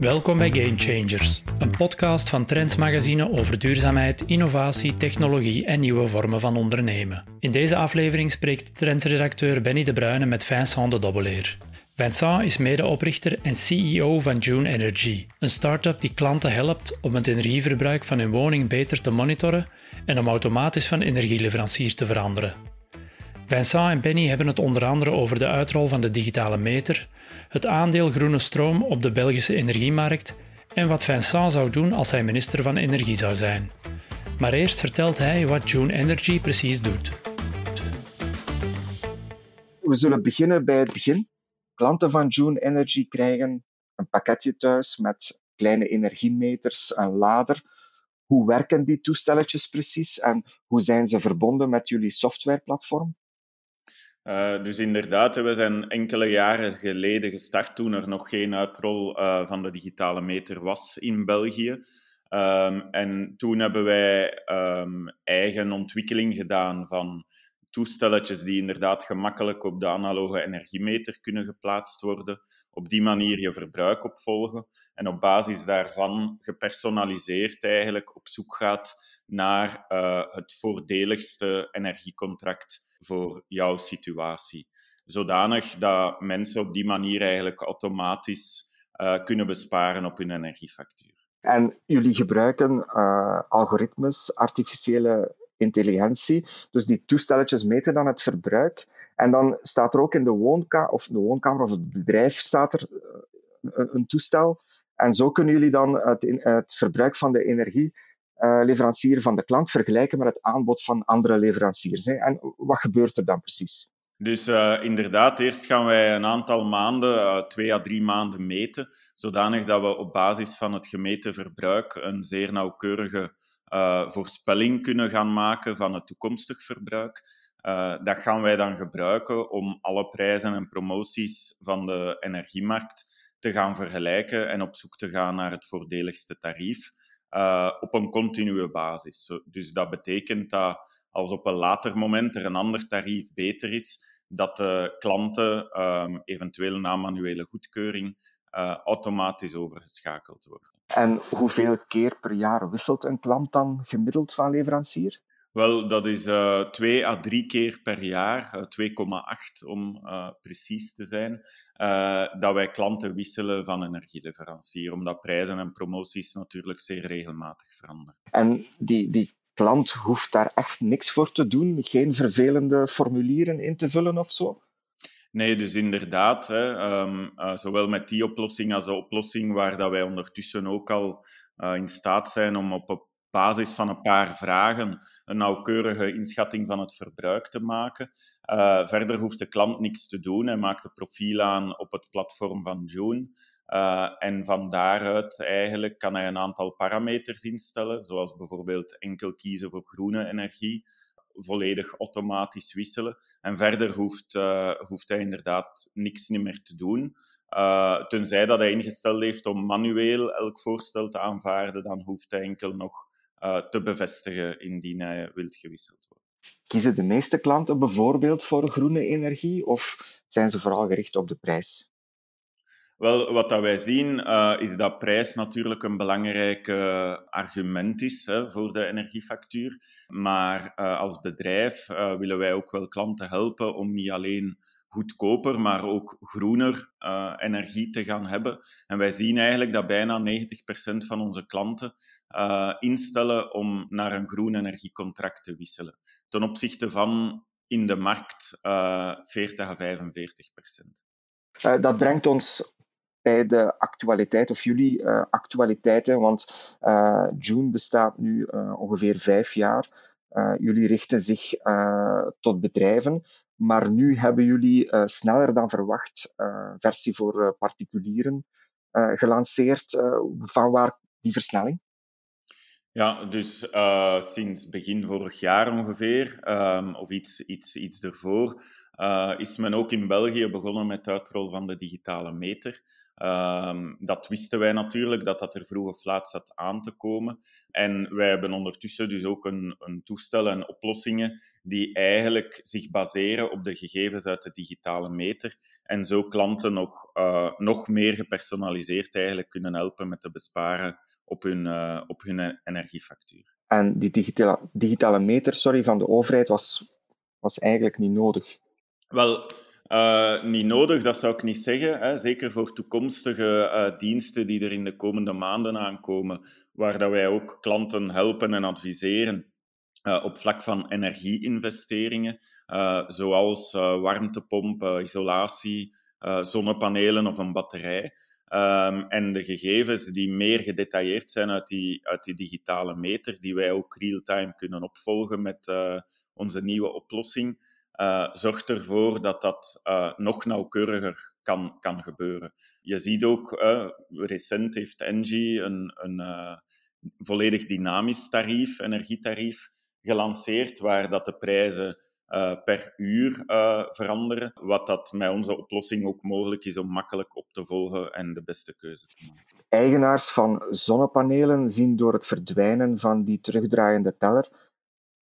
Welkom bij Game Changers, een podcast van Trends Magazine over duurzaamheid, innovatie, technologie en nieuwe vormen van ondernemen. In deze aflevering spreekt Trends-redacteur Benny de Bruyne met Vincent de Dobbeleer. Vincent is medeoprichter en CEO van June Energy, een start-up die klanten helpt om het energieverbruik van hun woning beter te monitoren en om automatisch van energieleverancier te veranderen. Vincent en Benny hebben het onder andere over de uitrol van de digitale meter, het aandeel groene stroom op de Belgische energiemarkt en wat Vincent zou doen als hij minister van Energie zou zijn. Maar eerst vertelt hij wat June Energy precies doet. We zullen beginnen bij het begin. Klanten van June Energy krijgen een pakketje thuis met kleine energiemeters, een lader. Hoe werken die toestelletjes precies en hoe zijn ze verbonden met jullie softwareplatform? Uh, dus inderdaad, we zijn enkele jaren geleden gestart toen er nog geen uitrol uh, van de digitale meter was in België. Um, en toen hebben wij um, eigen ontwikkeling gedaan van toestelletjes die inderdaad gemakkelijk op de analoge energiemeter kunnen geplaatst worden. Op die manier je verbruik opvolgen en op basis daarvan gepersonaliseerd eigenlijk op zoek gaat naar uh, het voordeligste energiecontract voor jouw situatie. Zodanig dat mensen op die manier eigenlijk automatisch uh, kunnen besparen op hun energiefactuur. En jullie gebruiken uh, algoritmes, artificiële intelligentie. Dus die toestelletjes meten dan het verbruik. En dan staat er ook in de woonkamer, of de woonkamer of het bedrijf staat er uh, een, een, toestel. En zo kunnen jullie dan het, het verbruik van de energie leverancier van de klant vergelijken met het aanbod van andere leveranciers. Hè. En wat gebeurt er dan precies? Dus uh, inderdaad, eerst gaan wij een aantal maanden, uh, twee à drie maanden meten, zodanig dat we op basis van het gemeten verbruik een zeer nauwkeurige voorspelling kunnen gaan maken van het toekomstig verbruik. dat gaan wij dan gebruiken om alle prijzen en promoties van de energiemarkt te gaan vergelijken en op zoek te gaan naar het voordeligste tarief uh, op een continue basis. Dus dat betekent dat als op een later moment er een ander tarief beter is, dat de klanten um, eventueel na manuele goedkeuring uh, automatisch overgeschakeld worden. En hoeveel keer per jaar wisselt een klant dan gemiddeld van leverancier? Wel, dat is uh, twee à drie keer per jaar, uh, 2,8 om uh, precies te zijn, dat wij klanten wisselen van energieleverancier, omdat prijzen en promoties natuurlijk zeer regelmatig veranderen. En die, die klant hoeft daar echt niks voor te doen, geen vervelende formulieren in te vullen of zo? Nee, dus inderdaad, hè, um, zowel met die oplossing als de oplossing waar dat wij ondertussen ook al in staat zijn om op basis van een paar vragen een nauwkeurige inschatting van het verbruik te maken. Uh, verder hoeft de klant niks te doen. Hij maakt een profiel aan op het platform van June. Uh, en van daaruit eigenlijk kan hij een aantal parameters instellen, zoals bijvoorbeeld enkel kiezen voor groene energie, volledig automatisch wisselen. En verder hoeft, uh, hoeft hij inderdaad niks meer te doen. Uh, tenzij dat hij ingesteld heeft om manueel elk voorstel te aanvaarden, dan hoeft hij enkel nog te bevestigen indien hij wilt gewisseld worden. Kiezen de meeste klanten bijvoorbeeld voor groene energie of zijn ze vooral gericht op de prijs? Wel, wat dat wij zien uh, is dat prijs natuurlijk een belangrijk uh, argument is hè, voor de energiefactuur. Maar uh, als bedrijf willen wij ook wel klanten helpen om niet alleen goedkoper, maar ook groener uh, energie te gaan hebben. En wij zien eigenlijk dat bijna 90% van onze klanten uh, instellen om naar een groen energiecontract te wisselen. Ten opzichte van in de markt uh, 40 à 45%. dat brengt ons bij de actualiteit, of jullie actualiteiten, want June bestaat nu ongeveer vijf jaar. Jullie richten zich tot bedrijven, maar nu hebben jullie uh, sneller dan verwacht versie voor particulieren gelanceerd. van waar die versnelling? Ja, dus sinds begin vorig jaar ongeveer, um, of iets, iets, iets ervoor, is men ook in België begonnen met de uitrol van de digitale meter. Ehm, dat wisten wij natuurlijk, dat dat er vroeg of laat zat aan te komen. En wij hebben ondertussen dus ook een, een toestel en oplossingen die eigenlijk zich baseren op de gegevens uit de digitale meter en zo klanten nog, uh, nog meer gepersonaliseerd eigenlijk kunnen helpen met te besparen op hun, uh, op hun energiefactuur. En die digitale, digitale meter sorry, van de overheid was, was eigenlijk niet nodig? Wel, uh, niet nodig, dat zou ik niet zeggen. Hè. Zeker voor toekomstige uh, diensten die er in de komende maanden aankomen, waar dat wij ook klanten helpen en adviseren uh, op vlak van energieinvesteringen, zoals warmtepomp, isolatie, zonnepanelen of een batterij. Um, en de gegevens die meer gedetailleerd zijn uit die, uit die digitale meter, die wij ook real-time kunnen opvolgen met onze nieuwe oplossing, uh, zorgt ervoor dat dat uh, nog nauwkeuriger kan, kan gebeuren. Je ziet ook, uh, recent heeft Engie een, een volledig dynamisch tarief, energietarief, gelanceerd, waar dat de prijzen per uur veranderen, wat dat met onze oplossing ook mogelijk is om makkelijk op te volgen en de beste keuze te maken. Eigenaars van zonnepanelen zien door het verdwijnen van die terugdraaiende teller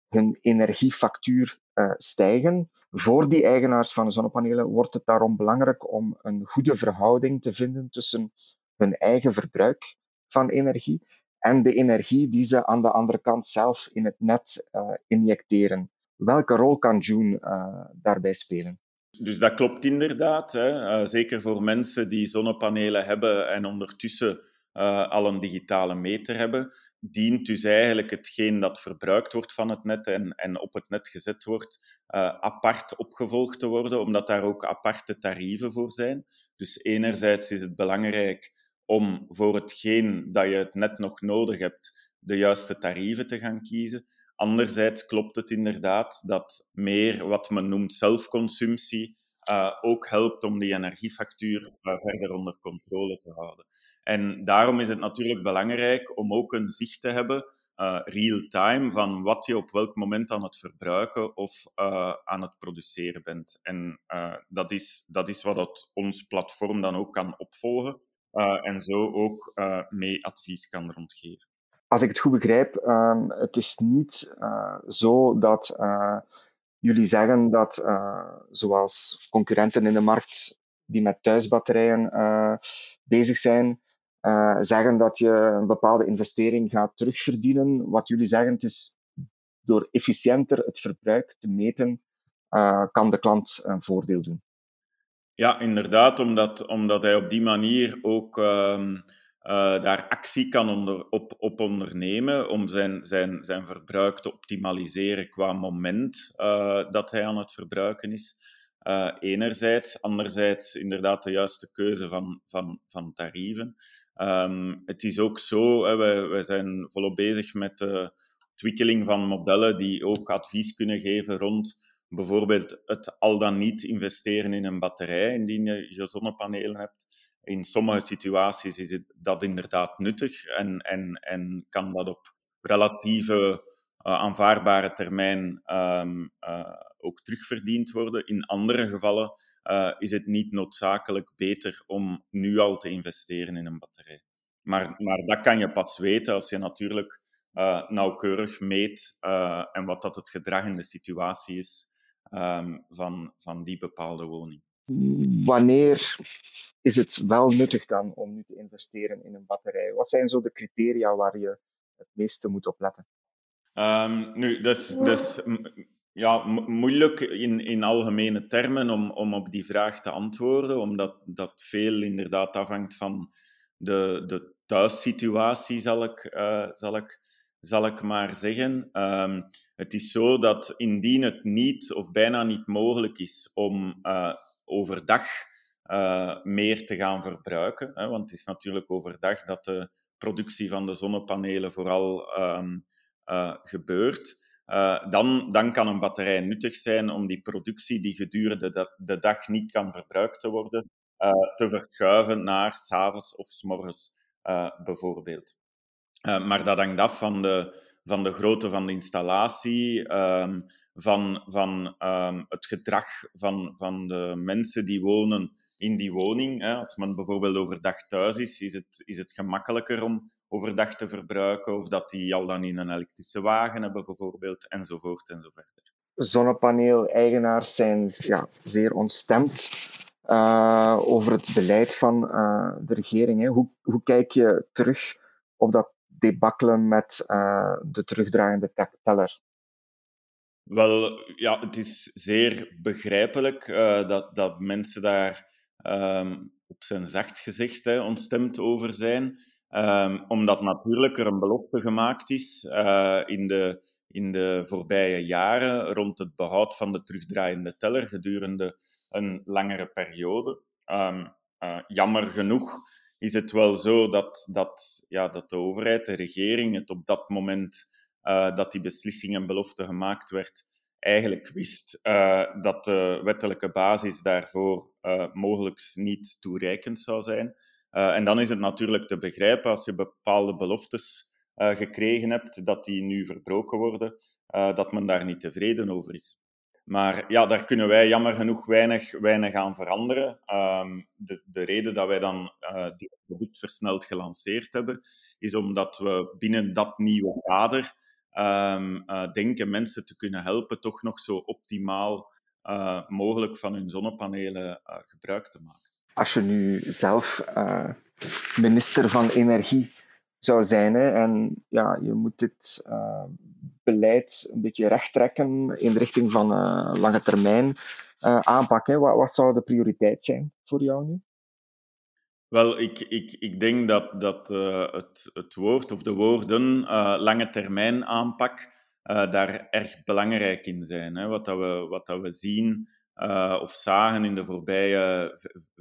hun energiefactuur stijgen. Voor die eigenaars van zonnepanelen wordt het daarom belangrijk om een goede verhouding te vinden tussen hun eigen verbruik van energie en de energie die ze aan de andere kant zelf in het net uh, injecteren. Welke rol kan June uh, daarbij spelen? Dus dat klopt inderdaad. Hè. zeker voor mensen die zonnepanelen hebben en ondertussen al een digitale meter hebben dient dus eigenlijk hetgeen dat verbruikt wordt van het net en, en op het net gezet wordt, uh, apart opgevolgd te worden, omdat daar ook aparte tarieven voor zijn. Dus enerzijds is het belangrijk om voor hetgeen dat je het net nog nodig hebt, de juiste tarieven te gaan kiezen. Anderzijds klopt het inderdaad dat meer wat men noemt zelfconsumptie uh, ook helpt om die energiefactuur verder onder controle te houden. En daarom is het natuurlijk belangrijk om ook een zicht te hebben, uh, real-time, van wat je op welk moment aan het verbruiken of uh, aan het produceren bent. En uh, dat, is, dat is wat dat ons platform dan ook kan opvolgen en zo ook mee advies kan rondgeven. Als ik het goed begrijp, um, het is niet zo dat jullie zeggen dat, zoals concurrenten in de markt die met thuisbatterijen bezig zijn, uh, zeggen dat je een bepaalde investering gaat terugverdienen. Wat jullie zeggen, het is door efficiënter het verbruik te meten, uh, kan de klant een voordeel doen. Ja, inderdaad, omdat, omdat hij op die manier ook uh, daar actie kan onder, op, op ondernemen om zijn, zijn, zijn verbruik te optimaliseren qua moment dat hij aan het verbruiken is. enerzijds, anderzijds inderdaad de juiste keuze van, van, van tarieven. Um, het is ook zo, hè, wij zijn volop bezig met de ontwikkeling van modellen die ook advies kunnen geven rond bijvoorbeeld het al dan niet investeren in een batterij indien je zonnepanelen hebt. In sommige situaties is het, dat inderdaad nuttig en, en, en kan dat op relatieve uh, aanvaardbare termijn um, uh, ook terugverdiend worden. In andere gevallen uh, is het niet noodzakelijk beter om nu al te investeren in een batterij. Maar, maar dat kan je pas weten als je natuurlijk uh, nauwkeurig meet uh, en wat dat het gedrag in de situatie is um, van, van die bepaalde woning. Wanneer is het wel nuttig dan om nu te investeren in een batterij? Wat zijn zo de criteria waar je het meeste moet op letten? Um, nu, dus, dus ja, moeilijk in, in algemene termen om, om op die vraag te antwoorden, omdat dat veel inderdaad afhangt van de, de thuissituatie, zal ik, uh, zal ik, zal ik maar zeggen. Um, het is zo dat indien het niet of bijna niet mogelijk is om uh, overdag uh, meer te gaan verbruiken, hè, want het is natuurlijk overdag dat de productie van de zonnepanelen vooral um, gebeurt. Uh, dan, dan kan een batterij nuttig zijn om die productie die gedurende de, de dag niet kan verbruikt te worden, uh, te verschuiven naar s'avonds of s morgens uh, bijvoorbeeld. maar dat hangt af van de, van de grootte van de installatie, um, van, van um, het gedrag van, van de mensen die wonen in die woning. Hè. Als men bijvoorbeeld overdag thuis is, is het, is het gemakkelijker om overdag te verbruiken, of dat die al dan in een elektrische wagen hebben bijvoorbeeld, enzovoort enzovoort. Zonnepaneel-eigenaars zijn ja, zeer ontstemd uh, over het beleid van uh, de regering. Hè. Hoe, hoe kijk je terug op dat debakkelen met uh, de terugdraaiende teller? Wel, ja, het is zeer begrijpelijk dat, dat mensen daar um, op zijn zacht gezegd hè, ontstemd over zijn. Um, omdat natuurlijk er een belofte gemaakt is uh, in, de, in de voorbije jaren rond het behoud van de terugdraaiende teller gedurende een langere periode. Um, uh, jammer genoeg is het wel zo dat, dat, ja, dat de overheid, de regering, het op dat moment uh, dat die beslissing en belofte gemaakt werd, eigenlijk wist dat de wettelijke basis daarvoor mogelijk niet toereikend zou zijn. Uh, en dan is het natuurlijk te begrijpen als je bepaalde beloftes gekregen hebt, dat die nu verbroken worden, dat men daar niet tevreden over is. Maar ja, daar kunnen wij jammer genoeg weinig, weinig aan veranderen. Um, de, de reden dat wij dan dit product versneld gelanceerd hebben, is omdat we binnen dat nieuwe kader uh, denken mensen te kunnen helpen toch nog zo optimaal mogelijk van hun zonnepanelen gebruik te maken. Als je nu zelf minister van Energie zou zijn. Hè. En ja, je moet dit uh, beleid een beetje recht trekken in de richting van uh, lange termijn aanpak. Wat, wat, zou de prioriteit zijn voor jou nu? Wel, ik, ik, ik denk dat, dat het, het woord of de woorden lange termijn aanpak daar erg belangrijk in zijn. Hè. Wat, dat we, wat dat we zien of zagen in de voorbije,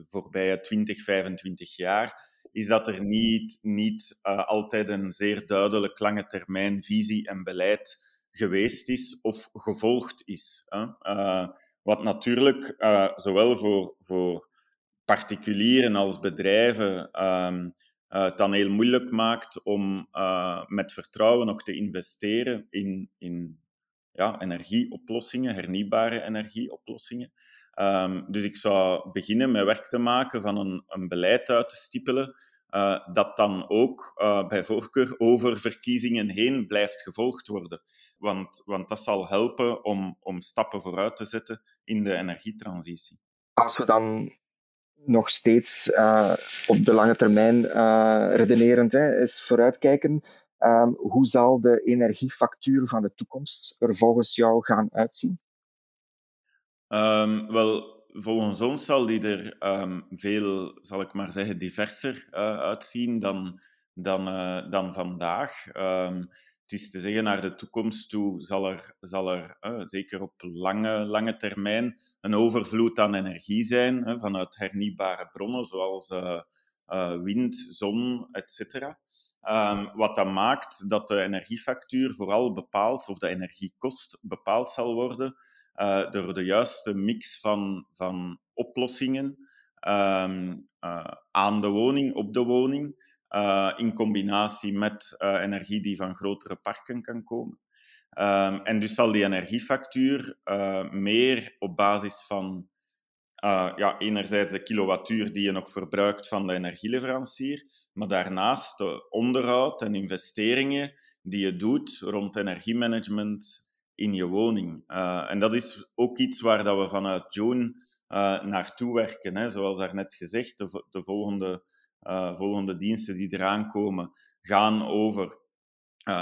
voorbije 20, 25 jaar is dat er niet, niet uh, altijd een zeer duidelijk lange termijn visie en beleid geweest is of gevolgd is. Hè. Uh, wat natuurlijk zowel voor, voor particulieren als bedrijven um, het dan heel moeilijk maakt om met vertrouwen nog te investeren in, in ja, energieoplossingen, hernieuwbare energieoplossingen. Um, dus ik zou beginnen met werk te maken van een, een beleid uit te stippelen uh, dat dan ook uh, bij voorkeur over verkiezingen heen blijft gevolgd worden. Want, want dat zal helpen om, om stappen vooruit te zetten in de energietransitie. Als we dan nog steeds uh, op de lange termijn redenerend hè, is vooruitkijken, um, hoe zal de energiefactuur van de toekomst er volgens jou gaan uitzien? Um, wel, volgens ons zal die er um, veel, zal ik maar zeggen, diverser uh, uitzien dan, dan, uh, dan vandaag. Het is te zeggen, naar de toekomst toe zal er, zal er uh, zeker op lange, lange termijn een overvloed aan energie zijn vanuit hernieuwbare bronnen, zoals wind, zon, etc. Um, wat dat maakt dat de energiefactuur vooral bepaald, of de energiekost bepaald zal worden uh, door de juiste mix van, van oplossingen um, aan de woning, op de woning, in combinatie met energie die van grotere parken kan komen. Um, en dus zal die energiefactuur meer op basis van ja, enerzijds de kilowattuur die je nog verbruikt van de energieleverancier, maar daarnaast de onderhoud en investeringen die je doet rond energiemanagement, in je woning. Uh, en dat is ook iets waar dat we vanuit June uh, naartoe werken. Hè. Zoals daarnet gezegd, de, de volgende, uh, volgende diensten die eraan komen, gaan over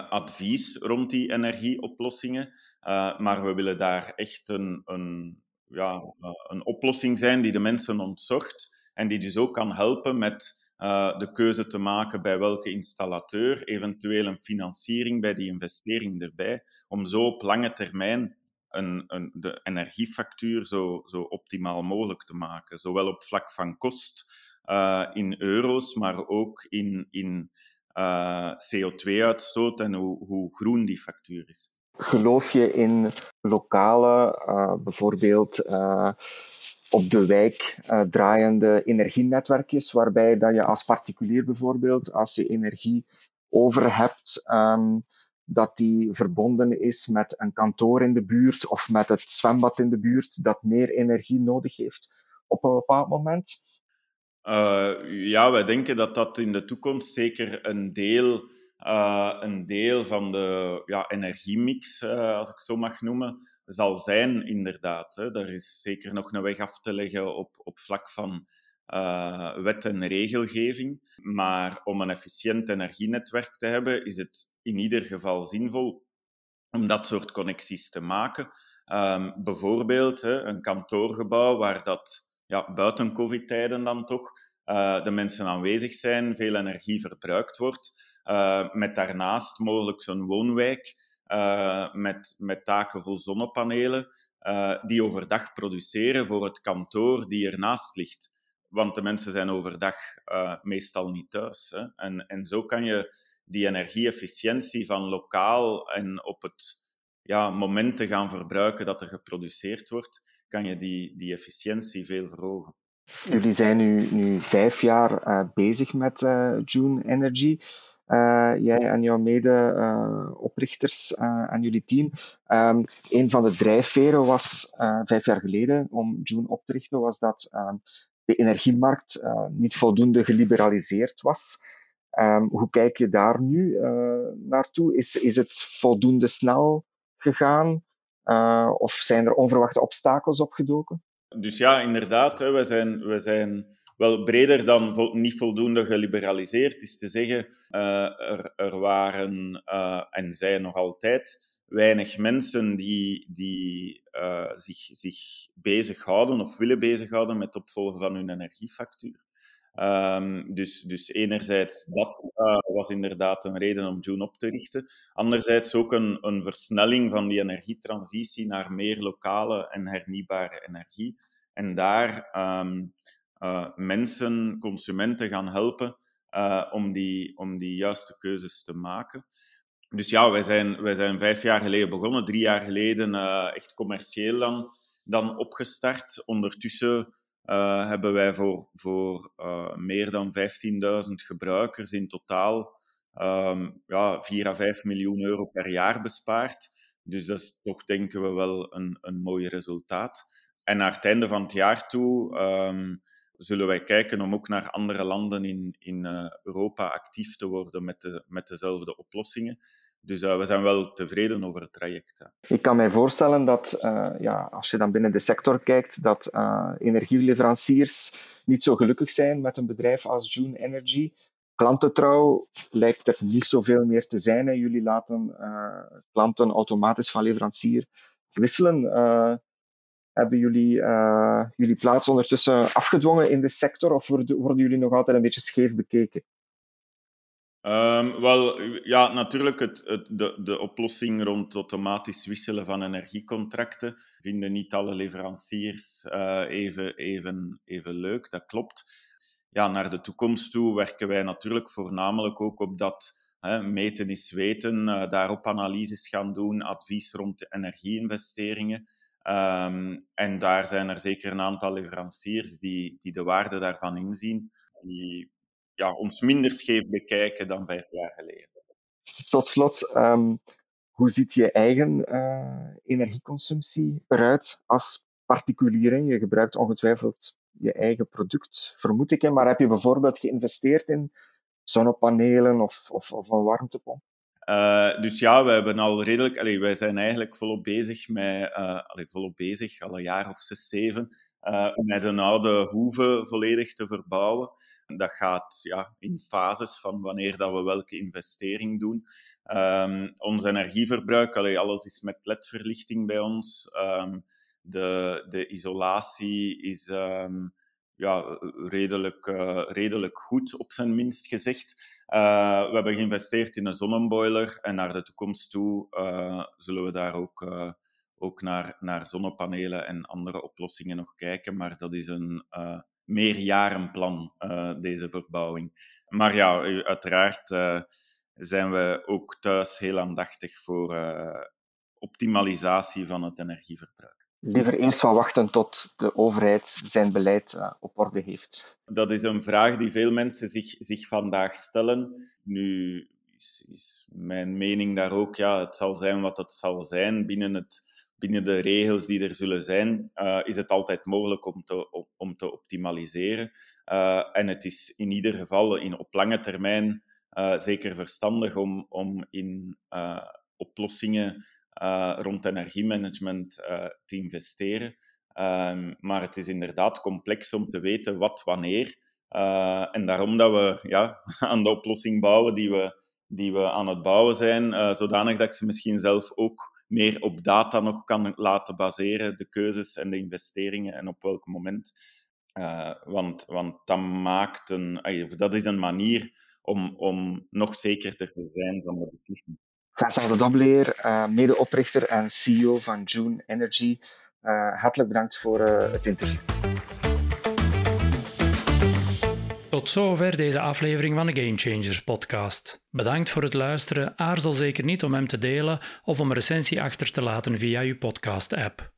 advies rond die energieoplossingen. maar we willen daar echt een, een, ja, een oplossing zijn die de mensen ontzocht en die dus ook kan helpen met uh, de keuze te maken bij welke installateur, eventueel een financiering bij die investering erbij, om zo op lange termijn een, een, de energiefactuur zo, zo optimaal mogelijk te maken. Zowel op vlak van kost uh, in euro's, maar ook in, in uh, eh, CO2-uitstoot en hoe, hoe groen die factuur is. Geloof je in lokale, bijvoorbeeld op de wijk uh, draaiende energienetwerkjes, waarbij dat je als particulier bijvoorbeeld, als je energie over hebt, um, dat die verbonden is met een kantoor in de buurt of met het zwembad in de buurt dat meer energie nodig heeft. op een bepaald moment? ja, wij denken dat dat in de toekomst zeker een deel uh, een deel van de ja, energiemix, uh, als ik zo mag noemen, zal zijn, inderdaad. Hè. Daar is zeker nog een weg af te leggen op, op vlak van uh, wet en regelgeving. Maar om een efficiënt energienetwerk te hebben, is het in ieder geval zinvol om dat soort connecties te maken. Um, bijvoorbeeld hè, een kantoorgebouw waar dat ja, buiten COVID-tijden dan toch de mensen aanwezig zijn, veel energie verbruikt wordt uh, met daarnaast mogelijk zo'n woonwijk uh, met, met taken vol zonnepanelen, uh, die overdag produceren voor het kantoor die ernaast ligt. Want de mensen zijn overdag meestal niet thuis. Hè. En, en zo kan je die energie-efficiëntie van lokaal en op het ja, moment te gaan verbruiken dat er geproduceerd wordt, kan je die, die efficiëntie veel verhogen. Jullie zijn nu, nu vijf jaar bezig met June Energy. Uh, jij en jouw mede-oprichters uh, en jullie team. Um, een van de drijfveren was vijf jaar geleden om June op te richten, was dat ehm, de energiemarkt niet voldoende geliberaliseerd was. Um, hoe kijk je daar nu naartoe? Is, is het voldoende snel gegaan? of zijn er onverwachte obstakels opgedoken? Dus ja, inderdaad, we, zijn, we zijn wel breder dan niet voldoende geliberaliseerd, is te zeggen, uh, er, er, waren uh, en zijn nog altijd weinig mensen die, die uh, zich, zich bezighouden of willen bezighouden met het opvolgen van hun energiefactuur. Um, dus, dus enerzijds, dat was inderdaad een reden om June op te richten. Anderzijds ook een, een versnelling van die energietransitie naar meer lokale en hernieuwbare energie. En daar um, uh, mensen, consumenten gaan helpen uh, om, die, om die juiste keuzes te maken. Dus ja, wij zijn, wij zijn vijf jaar geleden begonnen, drie jaar geleden uh, echt commercieel dan, dan opgestart. Ondertussen hebben wij voor, voor meer dan 15.000 gebruikers in totaal um, ja, 4 à 5 miljoen euro per jaar bespaard. Dus dat is toch, denken we, wel een, een mooi resultaat. En naar het einde van het jaar toe um, zullen wij kijken om ook naar andere landen in, in uh, Europa actief te worden met, de, met dezelfde oplossingen. Dus uh, we zijn wel tevreden over het traject. Ik kan mij voorstellen dat, uh, ja, als je dan binnen de sector kijkt, dat energieleveranciers niet zo gelukkig zijn met een bedrijf als June Energy. Klantentrouw lijkt er niet zoveel meer te zijn. Hè. Jullie laten klanten automatisch van leverancier wisselen. Hebben jullie uh, jullie plaats ondertussen afgedwongen in de sector of worden, jullie nog altijd een beetje scheef bekeken? Um, wel, ja, natuurlijk, het, het, de, de oplossing rond automatisch wisselen van energiecontracten vinden niet alle leveranciers uh, even, even, even leuk, dat klopt. Ja, naar de toekomst toe werken wij natuurlijk voornamelijk ook op dat hè, meten is weten, uh, daarop analyses gaan doen, advies rond energieinvesteringen. Um, en daar zijn er zeker een aantal leveranciers die, die de waarde daarvan inzien, die ja, ons minder scheef bekijken dan vijf jaar geleden. Tot slot, um, hoe ziet je eigen uh, energieconsumptie eruit als particulier? Je gebruikt ongetwijfeld je eigen product, vermoed ik. Maar heb je bijvoorbeeld geïnvesteerd in zonnepanelen of, of, of een warmtepomp? Uh, dus ja, we hebben al redelijk, wij zijn eigenlijk volop bezig met, allee, volop bezig, al een jaar of zes, zeven, uh, met een oude hoeve volledig te verbouwen. Dat gaat ja, in fases van wanneer dat we welke investering doen. Um, ons energieverbruik, alles is met ledverlichting bij ons. Um, de, de isolatie is um, ja, redelijk, redelijk goed, op zijn minst gezegd. Uh, we hebben geïnvesteerd in een zonneboiler en naar de toekomst toe uh, zullen we daar ook, uh, ook naar, naar zonnepanelen en andere oplossingen nog kijken. Maar dat is een meerjarenplan, deze verbouwing. Maar ja, uiteraard zijn we ook thuis heel aandachtig voor optimalisatie van het energieverbruik liever eens van wachten tot de overheid zijn beleid uh, op orde heeft? Dat is een vraag die veel mensen zich, zich vandaag stellen. Nu is, is, mijn mening daar ook, ja, het zal zijn wat het zal zijn binnen het, binnen de regels die er zullen zijn, is het altijd mogelijk om te, om te optimaliseren. en het is in ieder geval in, op lange termijn zeker verstandig om, om in oplossingen rond energiemanagement te investeren. Ehm, maar het is inderdaad complex om te weten wat wanneer. Uh, en daarom dat we ja, aan de oplossing bouwen die we, die we aan het bouwen zijn, uh, zodanig dat ik ze misschien zelf ook meer op data nog kan laten baseren, de keuzes en de investeringen en op welk moment. Want, want dat, maakt een, dat is een manier om, om nog zekerder te zijn van de beslissing. Vincent de Dobleer, medeoprichter en CEO van June Energy. hartelijk bedankt voor het interview. Tot zover deze aflevering van de Game Changers podcast. Bedankt voor het luisteren. Aarzel zeker niet om hem te delen of om een recensie achter te laten via uw podcast-app.